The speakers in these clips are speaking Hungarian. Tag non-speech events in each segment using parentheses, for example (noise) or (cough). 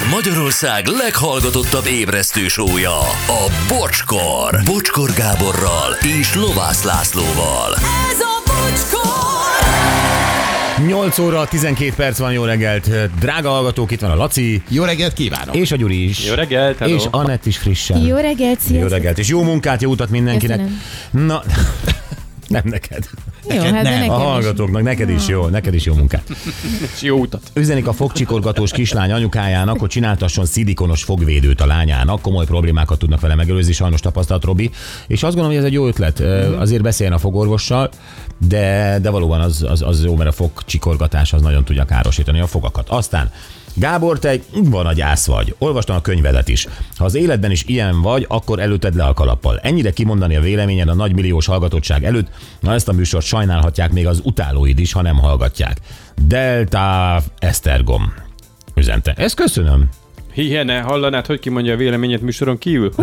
Ez Magyarország leghallgatottabb ébresztő sója, a Bocskor. Bocskor Gáborral és Lovász Lászlóval. Ez a bocskor! 8 óra, 12 perc van, jó reggelt. Drága hallgatók, itt van a Laci, Jó reggelt kívánok! és a Gyuri is. Jó reggelt, hello. És Anett is frissen. Jó reggelt, Jó sziasztok! reggelt, és jó munkát, jó utat mindenkinek. Köszönöm. Na, nem neked. Jó, hát de nem. nekem A hallgatóknak, neked is jó, neked is jó munkát. És jó utat. Üzenik a fogcsikorgatós kislány anyukájának, hogy csináltasson szilikonos fogvédőt a lányának. Komoly problémákat tudnak vele megelőzni, sajnos tapasztalt Robi. És azt gondolom, hogy ez egy jó ötlet. Ö, Azért beszéljen a fogorvossal, de, de valóban az, az, az jó, mert a fogcsikorgatás az nagyon tudja károsítani a fogakat. Aztán Gábor, te egy van a gyász vagy. Olvastam a könyvedet is. Ha az életben is ilyen vagy, akkor előtted le a kalappal. Ennyire kimondani a véleményed a nagymilliós hallgatottság előtt, na ezt a műsort sajnálhatják még az utálóid is, ha nem hallgatják. Delta Esztergom üzente. Ezt köszönöm. Hiene, hallanád, hogy kimondja a véleményét műsoron kívül? (laughs)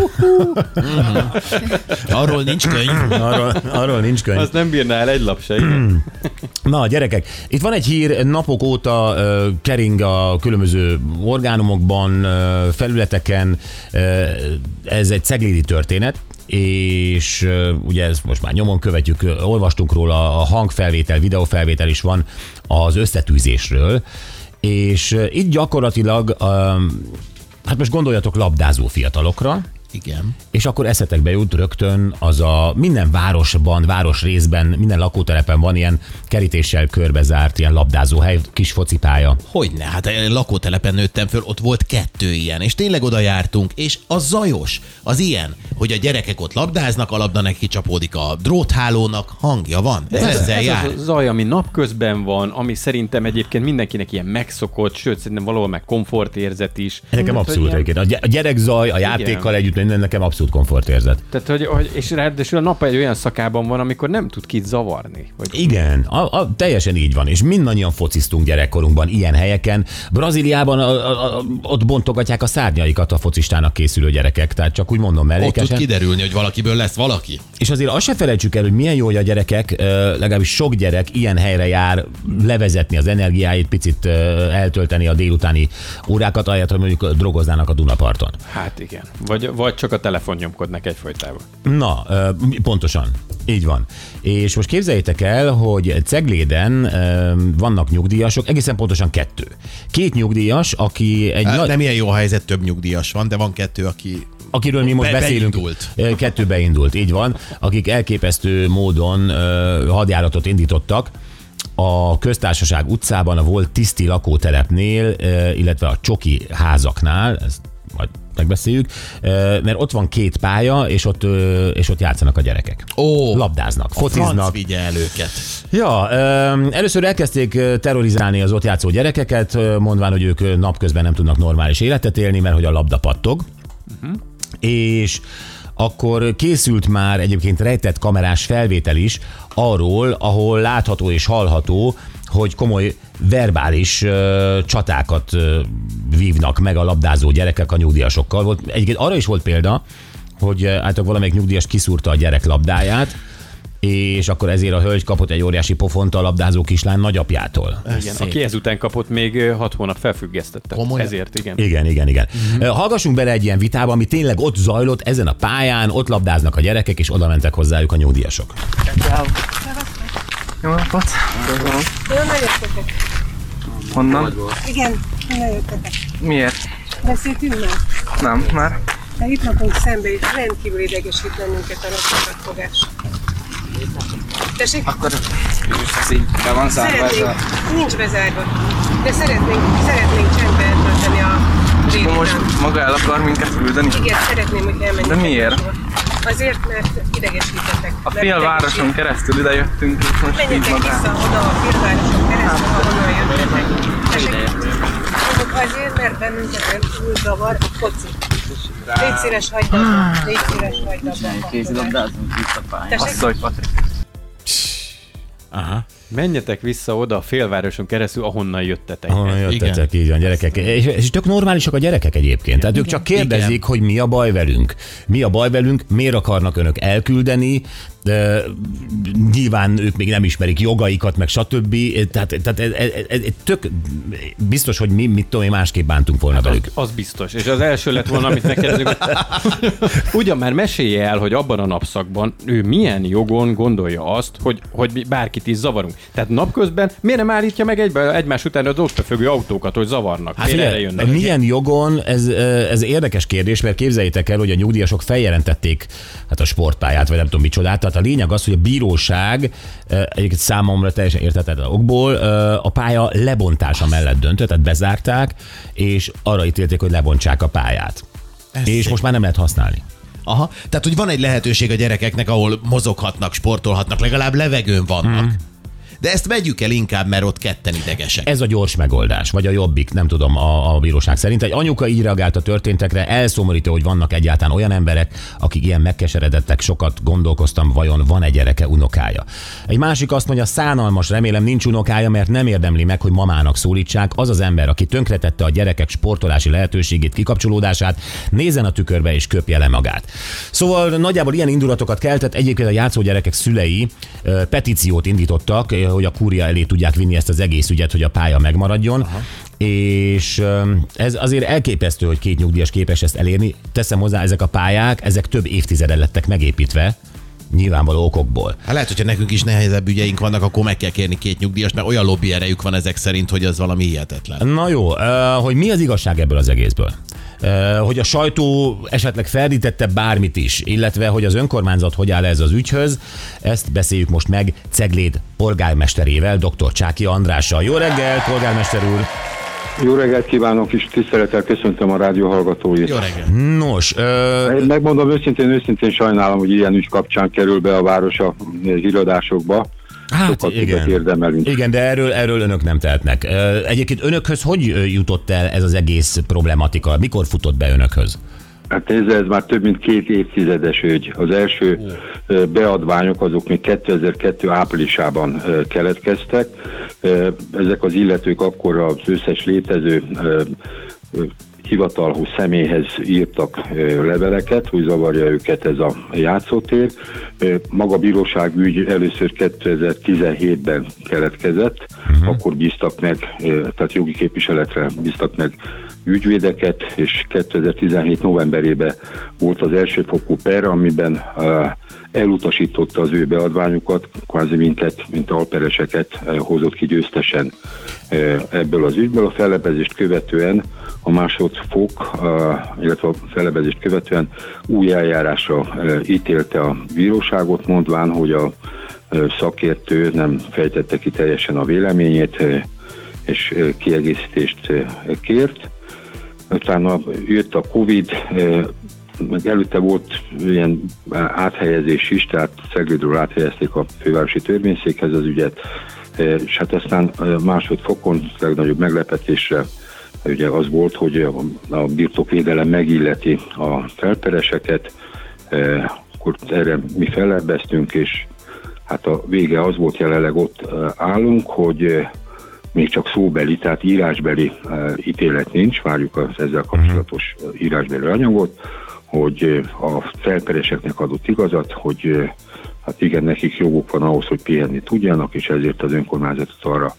Arról nincs könyv. Arról, arról nincs könyv. azt nem bírná el egy lap se. (clears throat) Na, gyerekek, itt van egy hír, napok óta ö, kering a különböző orgánumokban, ö, felületeken, ö, ez egy ceglédi történet, és ugye ezt most már nyomon követjük, olvastunk róla, a hangfelvétel, videófelvétel is van az összetűzésről, és itt gyakorlatilag, hát most gondoljatok labdázó fiatalokra, Igen. és akkor eszetekbe jut rögtön az a minden városban, városrészben, minden lakótelepen van ilyen kerítéssel körbezárt ilyen labdázóhely, kis focipálya. Hogyne, hát én lakótelepen nőttem föl, ott volt kettő ilyen, és tényleg oda jártunk, és az zajos, az ilyen, hogy a gyerekek ott labdáznak, a labda neki csapódik a dróthálónak, hangja van, ez, ezzel ez jár. az a zaj, ami napközben van, ami szerintem egyébként mindenkinek ilyen megszokott, sőt, szerintem valahol meg komfortérzet is. Nekem abszolút egyébként. A gy- A gyerekzaj, a játékkal együtt, minden nekem abszolút komfortérzet. Tehát, hogy, hogy, és ráadásul a nap egy olyan szakában van, amikor nem tud kit zavarni. Hogy Igen, a, a, teljesen így van, és mindannyian fociztunk gyerekkorunkban ilyen helyeken. Brazíliában a, a, a, ott bontogatják a szárnyaikat a focistának készülő gyerekek, tehát csak úgy mondom Ott tud mellékesen. kiderülni, hogy valakiből lesz valaki. És azért azt se felejtsük el, hogy milyen jó, hogy a gyerekek, legalábbis sok gyerek ilyen helyre jár levezetni az energiáit, picit eltölteni a délutáni órákat, ahelyett, hogy mondjuk drogoznának a Dunaparton. Hát igen. Vagy, vagy csak a telefon nyomkodnak egyfolytában. Na, pontosan. Így van. És most képzeljétek el, hogy Cegléden vannak nyugdíjasok, egészen pontosan kettő. Két nyugdíjas, aki egy Hát nagy, nem ilyen jó helyzet, több nyugdíjas van, de van kettő, aki akiről mi most Be- beszélünk. beindult. Kettő beindult, így van. Akik elképesztő módon ö, hadjáratot indítottak a köztársaság utcában, a volt tiszti lakótelepnél, ö, illetve a csoki házaknál, ezt majd megbeszéljük, mert ott van két pálya, és ott, és ott játszanak a gyerekek. Ó, Labdáznak, a fociznak. vigye el őket. Ja, először elkezdték terrorizálni az ott játszó gyerekeket, mondván, hogy ők napközben nem tudnak normális életet élni, mert hogy a labda pattog. Uh-huh. És akkor készült már egyébként rejtett kamerás felvétel is arról, ahol látható és hallható, hogy komoly verbális ö, csatákat ö, vívnak meg a labdázó gyerekek a nyugdíjasokkal. Volt, egyébként arra is volt példa, hogy ö, általában valamelyik nyugdíjas kiszúrta a gyerek labdáját, és akkor ezért a hölgy kapott egy óriási pofont a labdázó kislány nagyapjától. Igen, aki ezután kapott még ö, hat hónap felfüggesztettet. Komolyan? Ezért, igen. Igen, igen, igen. Uh-huh. Hallgassunk bele egy ilyen vitába, ami tényleg ott zajlott, ezen a pályán, ott labdáznak a gyerekek, és oda mentek hozzájuk a nyugdíjasok. Jó napot! Honnan? Igen, honnan jöttetek? Miért? Beszéltünk már? Nem, már. De itt lakunk szembe, és rendkívül idegesít bennünket a lakókatfogás. Tessék? Akkor ez így be van zárva ez a... nincs bezárva, de szeretnénk, szeretnénk csendbe eltölteni a Akkor délután. most maga el akar minket küldeni? Igen, szeretném, hogy elmenjünk. De miért? Azért, mert idegesítetek. A félvároson keresztül ide jöttünk, és most így Menjetek magán. vissza oda a félvároson Mondjuk azért, mert bennünket rendkívül zavar a foci. Légy szíves, hagyd abba. Légy szíves, hagyd abba. Kézilabdázunk itt a pályán. Hogy Patrik. Aha. Menjetek vissza oda a félvároson keresztül, ahonnan jöttetek. Honnan jöttetek, így van, gyerekek. És, és tök normálisak a gyerekek egyébként. Tehát ők csak kérdezik, Igen. hogy mi a baj velünk. Mi a baj velünk, miért akarnak önök elküldeni, de nyilván ők még nem ismerik jogaikat, meg stb. Tehát, tehát ez, ez, ez, tök biztos, hogy mi, mit tudom én, másképp bántunk volna velük. Az biztos. És az első lett volna, amit hogy (laughs) ugyan már mesélje el, hogy abban a napszakban ő milyen jogon gondolja azt, hogy, hogy mi bárkit is zavarunk. Tehát napközben miért nem állítja meg egybe, egymás után az ott befögő autókat, hogy zavarnak? Hát miért erre jönnek? milyen jogon, ez, ez érdekes kérdés, mert képzeljétek el, hogy a nyugdíjasok feljelentették hát a sportpályát, vagy nem tudom micsodát. Tehát a lényeg az, hogy a bíróság egyébként számomra teljesen értetetlen okból a pálya lebontása mellett döntött, tehát bezárták, és arra ítélték, hogy lebontsák a pályát. Ez és szép. most már nem lehet használni. Aha, tehát hogy van egy lehetőség a gyerekeknek, ahol mozoghatnak, sportolhatnak, legalább levegőn vannak. Mhm. De ezt vegyük el inkább, mert ott ketten idegesek. Ez a gyors megoldás, vagy a jobbik, nem tudom, a, a bíróság szerint. Egy anyuka így reagált a történtekre, elszomorító, hogy vannak egyáltalán olyan emberek, akik ilyen megkeseredettek, sokat gondolkoztam, vajon van egy gyereke, unokája. Egy másik azt mondja, szánalmas, remélem nincs unokája, mert nem érdemli meg, hogy mamának szólítsák. Az az ember, aki tönkretette a gyerekek sportolási lehetőségét, kikapcsolódását, nézzen a tükörbe és köpje le magát. Szóval nagyjából ilyen indulatokat keltett. Egyébként a játszó gyerekek szülei petíciót indítottak, hogy a kúria elé tudják vinni ezt az egész ügyet, hogy a pálya megmaradjon. Aha. És ez azért elképesztő, hogy két nyugdíjas képes ezt elérni. Teszem hozzá, ezek a pályák, ezek több évtizede lettek megépítve, nyilvánvaló okokból. Hát lehet, hogyha nekünk is nehezebb ügyeink vannak, akkor meg kell kérni két nyugdíjas, mert olyan lobby erejük van ezek szerint, hogy az valami hihetetlen. Na jó, hogy mi az igazság ebből az egészből? Hogy a sajtó esetleg ferdítette bármit is, illetve hogy az önkormányzat hogy áll ez az ügyhöz, ezt beszéljük most meg Cegléd polgármesterével, dr. Csáki Andrással. Jó reggel, polgármester úr! Jó reggelt kívánok, és tisztelettel köszöntöm a rádió hallgatóit. Jó reggel. Nos, ö, megmondom őszintén, őszintén sajnálom, hogy ilyen ügy kapcsán kerül be a város a- az irodásokba. Hát igen. érdemelünk. Igen, de erről, erről önök nem tehetnek. Egyébként önökhöz hogy jutott el ez az egész problematika? Mikor futott be önökhöz? Hát nézze, ez már több mint két évtizedes ügy. Az első beadványok azok még 2002 áprilisában keletkeztek. Ezek az illetők akkor az összes létező hivatalhoz személyhez írtak leveleket, hogy zavarja őket ez a játszótér. Maga a bíróság ügy először 2017-ben keletkezett, uh-huh. akkor bíztak meg, tehát jogi képviseletre bíztak meg ügyvédeket, és 2017 novemberében volt az elsőfokú per, amiben elutasította az ő beadványukat, kvázi minket, mint alpereseket uh, hozott ki győztesen uh, ebből az ügyből. A fellebezést követően a másodfok, uh, illetve a fellebezést követően új eljárásra ítélte a bíróságot, mondván, hogy a szakértő nem fejtette ki teljesen a véleményét, és kiegészítést kért utána jött a Covid, eh, meg előtte volt ilyen áthelyezés is, tehát Szeglédről áthelyezték a fővárosi törvényszékhez az ügyet, eh, és hát aztán eh, másodfokon legnagyobb meglepetésre ugye az volt, hogy a, birtokvédelem megilleti a felpereseket, akkor erre mi fellebbeztünk, és hát a vége az volt jelenleg ott állunk, hogy még csak szóbeli, tehát írásbeli ítélet nincs, várjuk az ezzel kapcsolatos uh, írásbeli anyagot, hogy uh, a felpereseknek adott igazat, hogy uh, hát igen, nekik joguk van ahhoz, hogy pihenni tudjanak, és ezért az önkormányzatot arra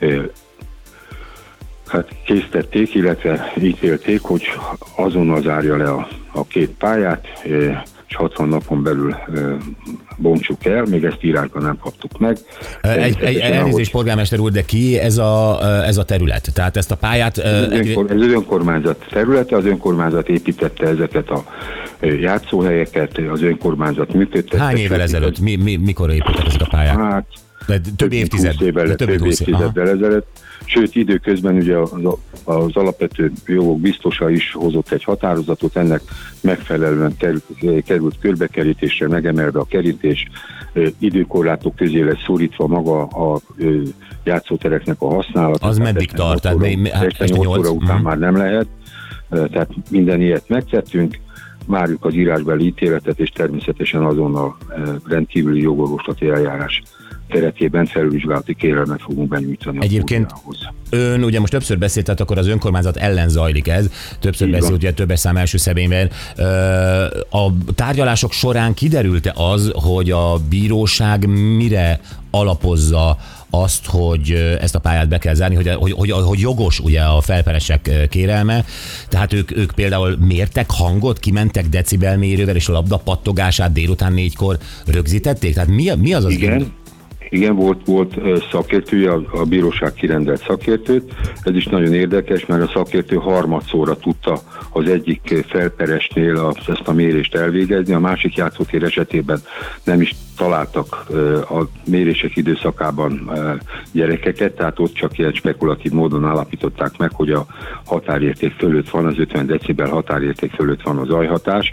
uh, hát készítették, illetve ítélték, hogy azonnal zárja le a, a két pályát, és 60 napon belül bontsuk el, még ezt írásban nem kaptuk meg. Egy, egy, elnézést, polgármester úr, de ki ez a, ez a terület? Tehát ezt a pályát... Ez az, ö, önkor, ez az önkormányzat területe, az önkormányzat építette ezeket a játszóhelyeket, az önkormányzat működtette. Hány évvel ezelőtt? Mi, mi, mikor épültek ezek a pályák? Hát, De több évtized. 20 évvel, de több, több mint 20 év. Aha. évtizeddel ezelőtt. Sőt, időközben ugye az, az alapvető jogok biztosa is hozott egy határozatot, ennek megfelelően került, körbekerítésre, megemelve a kerítés, időkorlátok közé lesz szorítva maga a játszótereknek a használata. Az meddig tart? Tehát nyolc mi- mi- óra- hát 8 óra után Mhm. már nem lehet, tehát minden ilyet megtettünk, várjuk az írásbeli ítéletet, és természetesen azonnal rendkívüli jogorvoslati eljárás keretében felülvizsgálati kérelmet fogunk benyújtani. Egyébként ön, ugye most többször beszélt, tehát akkor az önkormányzat ellen zajlik ez, többször van. beszélt, ugye többes szám első személyben. Ö, A tárgyalások során kiderült-e az, hogy a bíróság mire alapozza azt, hogy ezt a pályát be kell zárni, hogy, hogy, hogy, hogy jogos ugye a felperesek kérelme. Tehát ők, ők például mértek hangot, kimentek decibelmérővel, és a labda pattogását délután négykor rögzítették? Tehát mi, mi az az Igen, igen, volt, volt szakértője, a, bíróság kirendelt szakértőt. Ez is nagyon érdekes, mert a szakértő harmadszóra tudta az egyik felperesnél a, ezt a mérést elvégezni, a másik játszótér esetében nem is találtak a mérések időszakában gyerekeket, tehát ott csak ilyen spekulatív módon állapították meg, hogy a határérték fölött van, az 50 decibel határérték fölött van az zajhatás,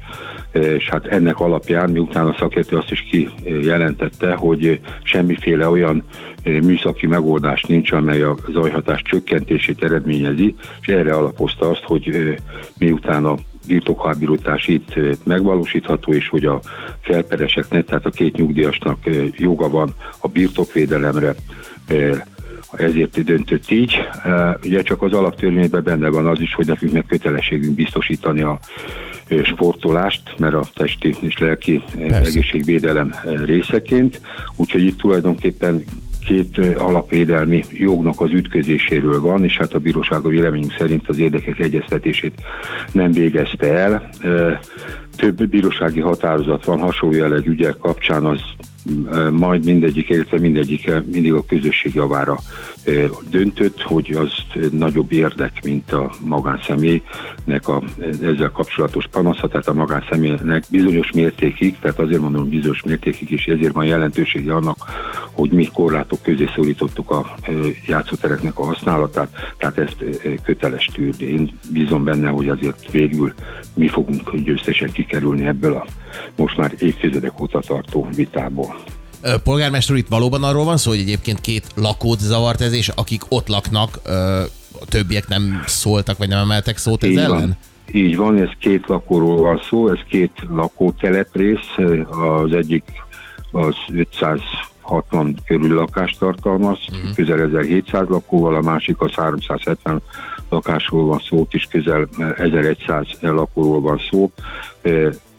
és hát ennek alapján, miután a szakértő azt is kijelentette, hogy semmiféle olyan műszaki megoldás nincs, amely a zajhatás csökkentését eredményezi, és erre alapozta azt, hogy miután a birtokhábírítás itt megvalósítható, és hogy a felpereseknek, tehát a két nyugdíjasnak joga van a birtokvédelemre, ezért döntött így. Ugye csak az alaptörvényben benne van az is, hogy nekünk meg kötelességünk biztosítani a sportolást, mert a testi és lelki Persze. egészségvédelem részeként. Úgyhogy itt tulajdonképpen két alapvédelmi jognak az ütközéséről van, és hát a bíróság a véleményünk szerint az érdekek egyeztetését nem végezte el. Több bírósági határozat van hasonló jellegű ügyek kapcsán, az majd mindegyik, illetve mindegyik mindig a közösség javára döntött, hogy az nagyobb érdek, mint a magánszemélynek a ezzel kapcsolatos panasza, tehát a magánszemélynek bizonyos mértékig, tehát azért mondom bizonyos mértékig, és ezért van jelentősége annak, hogy mi korlátok közé szorítottuk a játszótereknek a használatát, tehát ezt köteles tűrni. Én bízom benne, hogy azért végül mi fogunk győztesen kikerülni ebből a most már évtizedek óta tartó vitából. Polgármester itt valóban arról van szó, hogy egyébként két lakót zavart ez, és akik ott laknak, a többiek nem szóltak, vagy nem emeltek szót ez ellen? van. Így van, ez két lakóról van szó, ez két lakóteleprész, az egyik az 560 körül lakást tartalmaz, uh-huh. közel 1700 lakóval, a másik az 370 lakásról van szó, ott is közel 1100 lakóról van szó.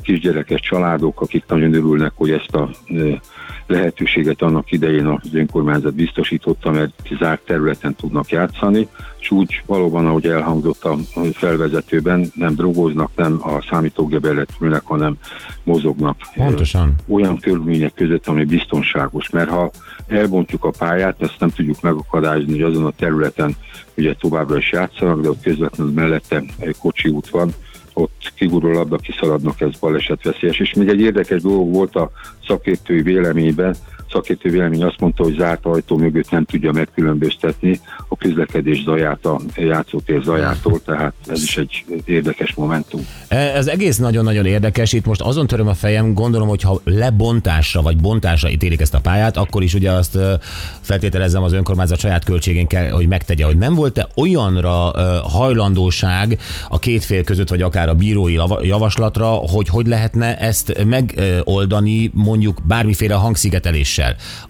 Kisgyerekes családok, akik nagyon örülnek, hogy ezt a eh, lehetőséget annak idején az önkormányzat biztosította, mert zárt területen tudnak játszani, és úgy valóban, ahogy elhangzott a felvezetőben, nem drogoznak, nem a számítógép előtt ülnek, hanem mozognak. Pontosan. Olyan körülmények között, ami biztonságos, mert ha elbontjuk a pályát, ezt nem tudjuk megakadályozni, hogy azon a területen ugye továbbra is játszanak, de ott közvetlenül mellette egy kocsi út van, ott kigurul labda, kiszaladnak, ez balesetveszélyes. És még egy érdekes dolog volt a szakértői véleményben, szakértő vélemény azt mondta, hogy zárt ajtó mögött nem tudja megkülönböztetni a közlekedés zaját a játszótér zajától, tehát ez is egy érdekes momentum. Ez egész nagyon-nagyon érdekes. Itt most azon töröm a fejem, gondolom, hogy ha lebontásra vagy bontásra ítélik ezt a pályát, akkor is ugye azt ö, feltételezem az önkormányzat saját költségén kell, hogy megtegye, hogy nem volt-e olyanra ö, hajlandóság a két fél között, vagy akár a bírói javaslatra, hogy hogy lehetne ezt megoldani mondjuk bármiféle hangszigeteléssel.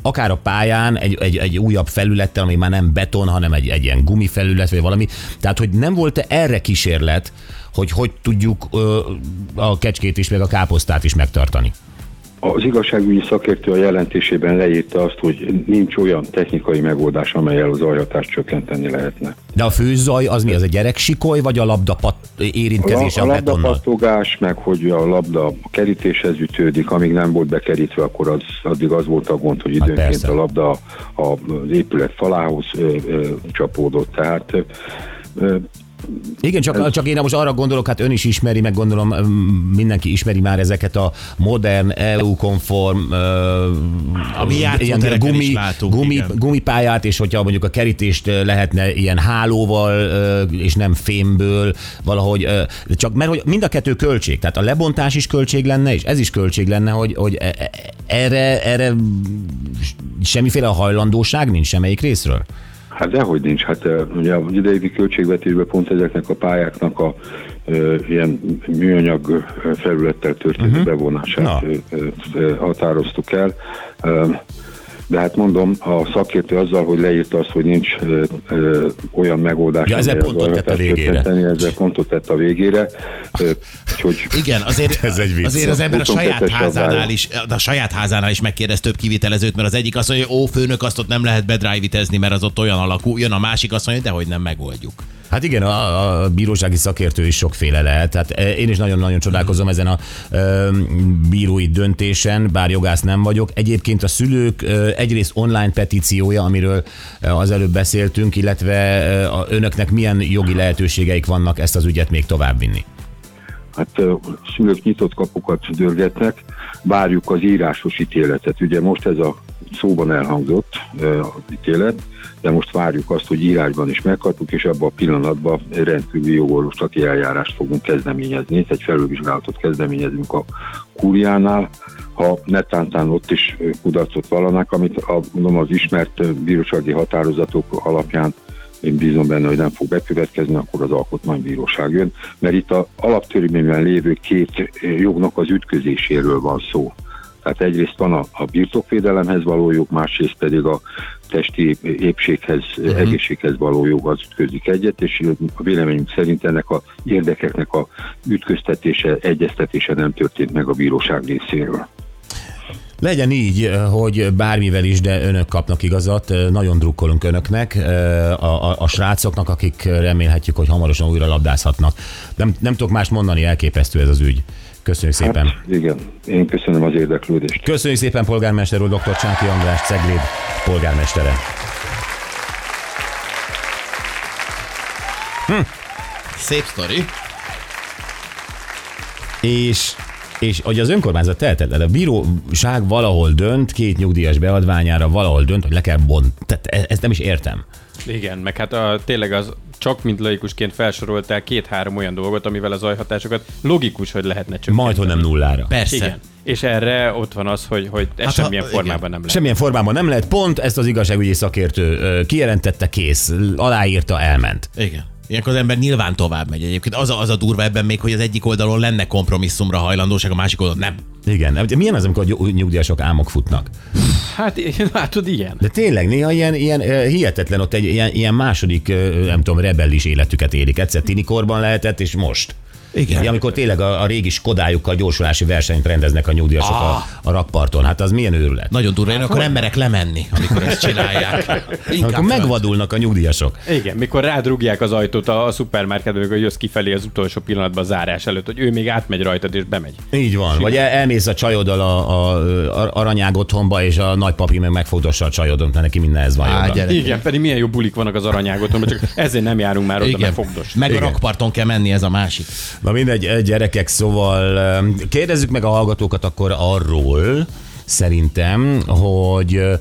Akár a pályán egy, egy, egy újabb felülettel, ami már nem beton, hanem egy, egy ilyen gumifelület, vagy valami. Tehát, hogy nem volt-e erre kísérlet, hogy hogy tudjuk ö, a kecskét is, meg a káposztát is megtartani. Az igazságügyi szakértő a jelentésében leírta azt, hogy nincs olyan technikai megoldás, amelyel az aljatást csökkenteni lehetne. De a főzaj az mi? Az a gyereksikoly, vagy a labda pat érintkezése a, a a betonnal? pattogás, meg hogy a labda a kerítéshez ütődik, amíg nem volt bekerítve, akkor az, addig az volt a gond, hogy időnként persze. a labda a, az épület falához ö, ö, csapódott. Tehát ö, Igen, csak, csak én most arra gondolok, hát ön is ismeri, meg gondolom mindenki ismeri már ezeket a modern, EU-konform, Ami játszótereken is látunk, gumi, igen. gumipályát, és hogyha mondjuk a kerítést lehetne ilyen hálóval, és nem fémből, valahogy, csak mert hogy mind a kettő költség, tehát a lebontás is költség lenne, és ez is költség lenne, hogy, hogy e- e- erre, erre semmiféle hajlandóság nincs semmelyik részről. Hát dehogy nincs. Hát ugye az idei költségvetésben pont ezeknek a pályáknak a ö, ilyen műanyag felülettel történő uh-huh. bevonását Na. határoztuk el. Ö, de hát mondom, a szakértő azzal, hogy leírta azt, hogy nincs ö, ö, olyan megoldás, Ja, ezzel pontot tett a végére. csökkenteni, ezzel pontot tett a végére. Ö, Úgyhogy Igen, azért, Ez egy vicc. azért az ember a 22-es saját házánál is, a saját házánál is megkérdez több kivitelezőt, mert az egyik azt mondja, hogy ó, főnök, azt ott nem lehet bedrive mert az ott olyan alakú. Jön a másik, azt mondja, de hogy nem megoldjuk. Hát igen, a, a bírósági szakértő is sokféle lehet. Tehát eh, én is nagyon-nagyon csodálkozom ezen a ö, bírói döntésen, bár jogász nem vagyok. Egyébként a szülők ö, egyrészt online petíciója, amiről az előbb beszéltünk, illetve ö, önöknek milyen jogi lehetőségeik vannak ezt az ügyet még továbbvinni. Hát szülők nyitott kapukat dörgetnek, várjuk az írásos ítéletet. Ugye most ez a szóban elhangzott az ítélet, de most várjuk azt, hogy írásban is megkapjuk, és abban a pillanatban rendkívüli jogorvoslati eljárást fogunk kezdeményezni, egy felülvizsgálatot kezdeményezünk a kúriánál, ha netántán ott is kudarcot vallanak, amit a, mondom, az ismert bírósági határozatok alapján én bízom benne, hogy nem fog bekövetkezni, akkor az alkotmánybíróság jön, mert itt a alaptörvényben lévő két jognak az ütközéséről van szó. Tehát egyrészt van a, a birtokvédelemhez való jog, másrészt pedig a testi épséghez, uh-huh. egészséghez való jog az ütközik egyet, és a véleményünk szerint ennek a érdekeknek a ütköztetése, egyeztetése nem történt meg a bíróság részéről. Legyen így, hogy bármivel is, de önök kapnak igazat. Nagyon drukkolunk önöknek, a, a, a srácoknak, akik remélhetjük, hogy hamarosan újra labdázhatnak. Nem, nem tudok mást mondani, elképesztő ez az ügy. Köszönjük szépen. Hát, igen, én köszönöm az érdeklődést. Köszönjük szépen polgármester úr, dr. Csáki András, Cegléd polgármestere. Szép sztori. És és hogy az önkormányzat tehetetlen, a bíróság valahol dönt, két nyugdíjas beadványára valahol dönt, hogy le kell bont. Tehát e- ezt nem is értem. Igen, meg hát a, tényleg az csak mint laikusként felsoroltál két-három olyan dolgot, amivel az zajhatásokat logikus, hogy lehetne csak. Majd, hogy nem nullára. Persze. Igen. És erre ott van az, hogy, hogy ez Hát hát ha- semmilyen igen. formában nem lehet. Semmilyen formában nem lehet, pont ezt az igazságügyi szakértő kijelentette, kész, aláírta, elment. Igen. Ilyenkor az ember nyilván tovább megy egyébként. Az a, az a durva ebben még, hogy az egyik oldalon lenne kompromisszumra hajlandóság, a másik oldalon nem. Igen, de milyen az, amikor a nyug- nyugdíjasok álmok futnak? Hát (laughs) látod, ilyen. De tényleg, néha ilyen, ilyen hihetetlen, ott egy ilyen, ilyen második, nem tudom, rebellis életüket élik. Egyszer tinikorban lehetett, és most. Igen. Amikor tényleg a, a régi Skodájukkal gyorsulási versenyt rendeznek a nyugdíjasok ah. a, a rakparton. Hát az milyen őrület. Nagyon durva, én akkor nem merek lemenni, amikor ezt csinálják. (laughs) Amikor föl- megvadulnak a nyugdíjasok. Igen, mikor rádrugják az ajtót a, a szupermarketben, hogy jössz kifelé az utolsó pillanatban a zárás előtt, hogy ő még átmegy rajtad és bemegy. Így van. Vagy el, elmész a csajoddal a, a, a aranyág otthonba, és a nagypapi meg megfogdossa a csajodon, mert neki mindenhez van Á. Igen, pedig milyen jó bulik vannak az aranyágoton, csak ezért nem járunk már oda, Igen. mert fogdos. Meg Igen. a rakparton kell menni, ez a másik. Na mindegy, eh, gyerekek, szóval kérdezzük meg a hallgatókat akkor arról, szerintem, hogy eh,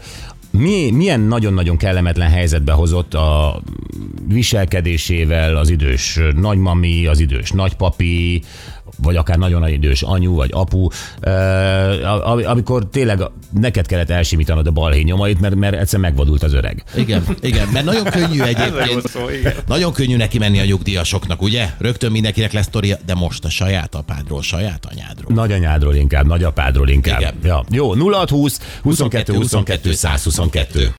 mi, milyen nagyon-nagyon kellemetlen helyzetbe hozott a viselkedésével az idős nagymami, az idős nagypapi, vagy akár nagyon nagy idős anyu, vagy apu, amikor tényleg neked kellett elsimítanod a balhé nyomait, mert, mert egyszer megvadult az öreg. Igen, igen, mert nagyon könnyű egyébként. szó, igen. Nagyon könnyű neki menni a nyugdíjasoknak, ugye? Rögtön mindenkinek lesz sztoria, de most a saját apádról, saját anyádról. Nagyanyádról inkább, nagyapádról inkább. Igen. Ja. Jó, 0620 22 22 122.